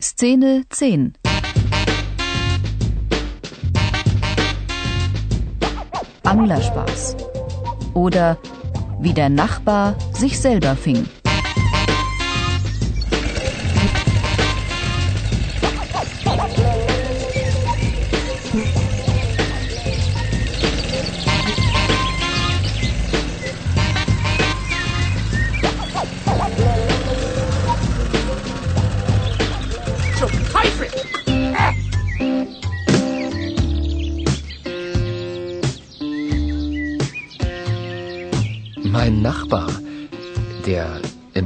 Szene 10 Anglerspaß oder wie der Nachbar sich selber fing.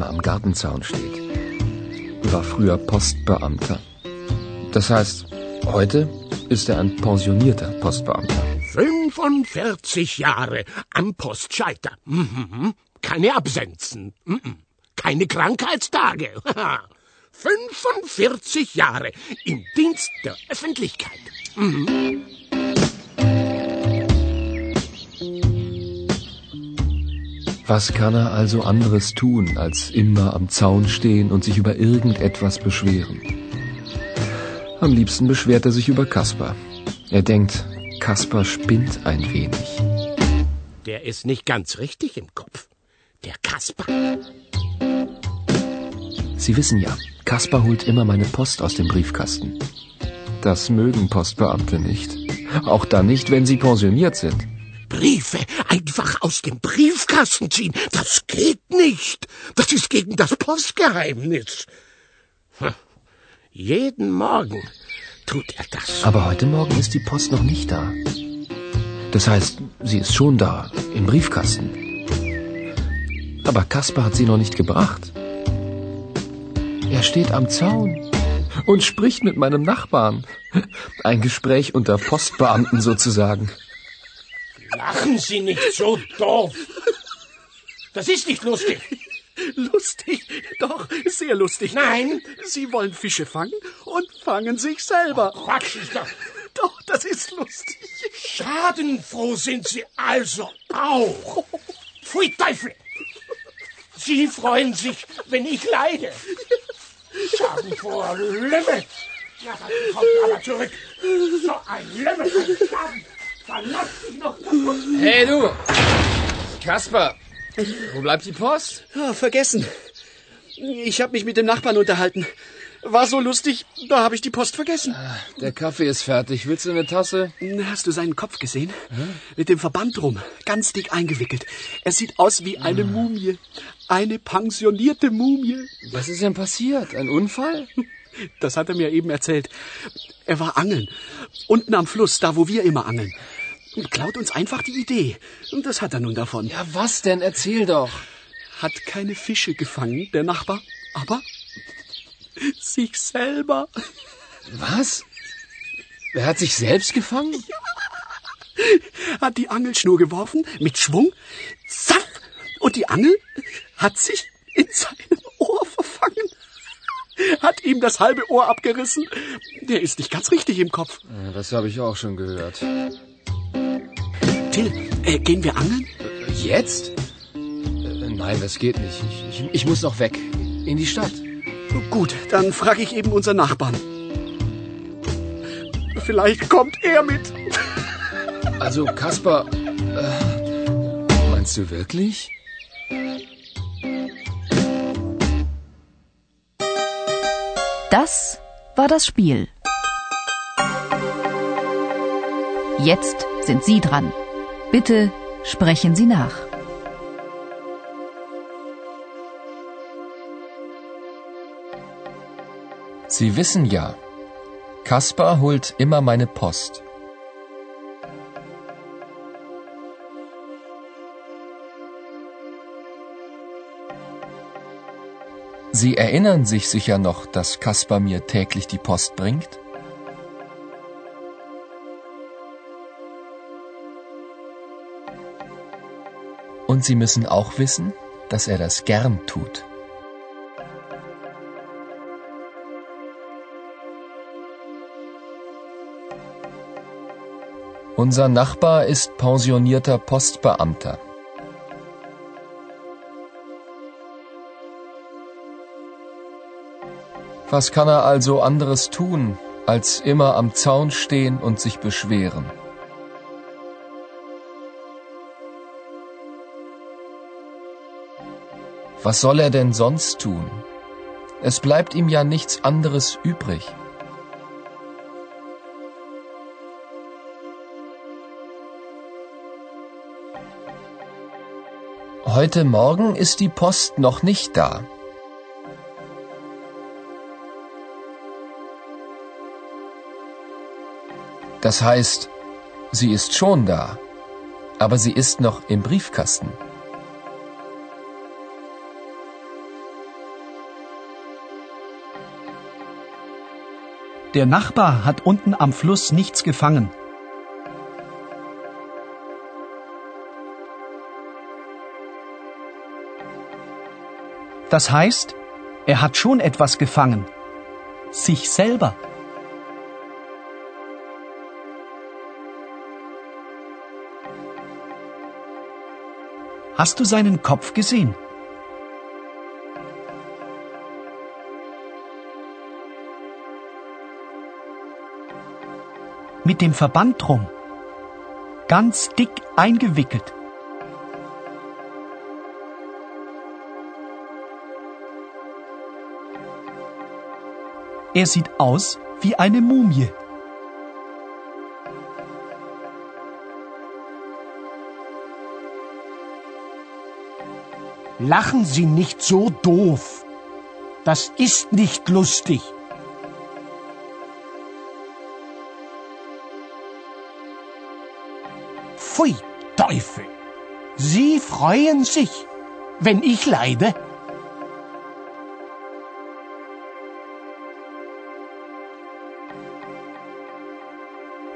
Immer am Gartenzaun steht, war früher Postbeamter. Das heißt, heute ist er ein pensionierter Postbeamter. 45 Jahre am Postscheiter. Mhm. Keine Absenzen. Mhm. Keine Krankheitstage. 45 Jahre im Dienst der Öffentlichkeit. Was kann er also anderes tun, als immer am Zaun stehen und sich über irgendetwas beschweren? Am liebsten beschwert er sich über Kaspar. Er denkt, Kaspar spinnt ein wenig. Der ist nicht ganz richtig im Kopf. Der Kasper. Sie wissen ja, Kaspar holt immer meine Post aus dem Briefkasten. Das mögen Postbeamte nicht. Auch dann nicht, wenn sie pensioniert sind. Briefe einfach aus dem Briefkasten ziehen, das geht nicht. Das ist gegen das Postgeheimnis. Jeden Morgen tut er das. Aber heute Morgen ist die Post noch nicht da. Das heißt, sie ist schon da, im Briefkasten. Aber Kaspar hat sie noch nicht gebracht. Er steht am Zaun und spricht mit meinem Nachbarn. Ein Gespräch unter Postbeamten sozusagen. Lachen Sie nicht so doof. Das ist nicht lustig. Lustig, doch, sehr lustig. Nein. Sie wollen Fische fangen und fangen sich selber. Quatsch ist das. Doch, das ist lustig. Schadenfroh sind Sie also auch. Pfui Teufel. Sie freuen sich, wenn ich leide. Schadenfroher Lümmel. Ja, dann kommt aber zurück. So ein Lümmel, ein Schaden. Verlass dich noch kaputt. Hey du! Kaspar! Wo bleibt die Post? Ah, vergessen. Ich habe mich mit dem Nachbarn unterhalten. War so lustig, da habe ich die Post vergessen. Der Kaffee ist fertig. Willst du eine Tasse? Hast du seinen Kopf gesehen? Mit dem Verband drum, ganz dick eingewickelt. Er sieht aus wie eine Mumie. Eine pensionierte Mumie. Was ist denn passiert? Ein Unfall? Das hat er mir eben erzählt. Er war angeln. Unten am Fluss, da wo wir immer angeln. Und klaut uns einfach die Idee. Und das hat er nun davon. Ja, was denn? Erzähl doch. Hat keine Fische gefangen, der Nachbar, aber sich selber. Was? Er hat sich selbst gefangen? Hat die Angelschnur geworfen, mit Schwung, zaff, und die Angel hat sich in seinem Ohr verfangen. Hat ihm das halbe Ohr abgerissen. Der ist nicht ganz richtig im Kopf. Ja, Das habe ich auch schon gehört. Till, äh, gehen wir angeln? Jetzt? Äh, Nein, das geht nicht. Ich, ich, ich muss noch weg. In die Stadt. Gut, dann frage ich eben unseren Nachbarn. Vielleicht kommt er mit. Also, Kaspar. Äh, meinst du wirklich? Das war das Spiel. Jetzt sind Sie dran. Bitte sprechen Sie nach. Sie wissen ja, Kaspar holt immer meine Post. Sie erinnern sich sicher noch, dass Kaspar mir täglich die Post bringt? Und Sie müssen auch wissen, dass er das gern tut. Unser Nachbar ist pensionierter Postbeamter. Was kann er also anderes tun, als immer am Zaun stehen und sich beschweren? Was soll er denn sonst tun? Es bleibt ihm ja nichts anderes übrig. Heute Morgen ist die Post noch nicht da. Das heißt, sie ist schon da, aber sie ist noch im Briefkasten. Der Nachbar hat unten am Fluss nichts gefangen. Das heißt, er hat schon etwas gefangen. Sich selber. Hast du seinen Kopf gesehen? Mit dem Verband drum. Ganz dick eingewickelt. Er sieht aus wie eine Mumie. Lachen Sie nicht so doof. Das ist nicht lustig. Pfui, Teufel. Sie freuen sich, wenn ich leide?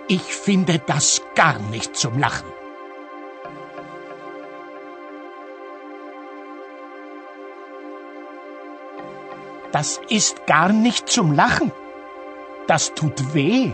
Ich finde das gar nicht zum Lachen. Das ist gar nicht zum Lachen. Das tut weh.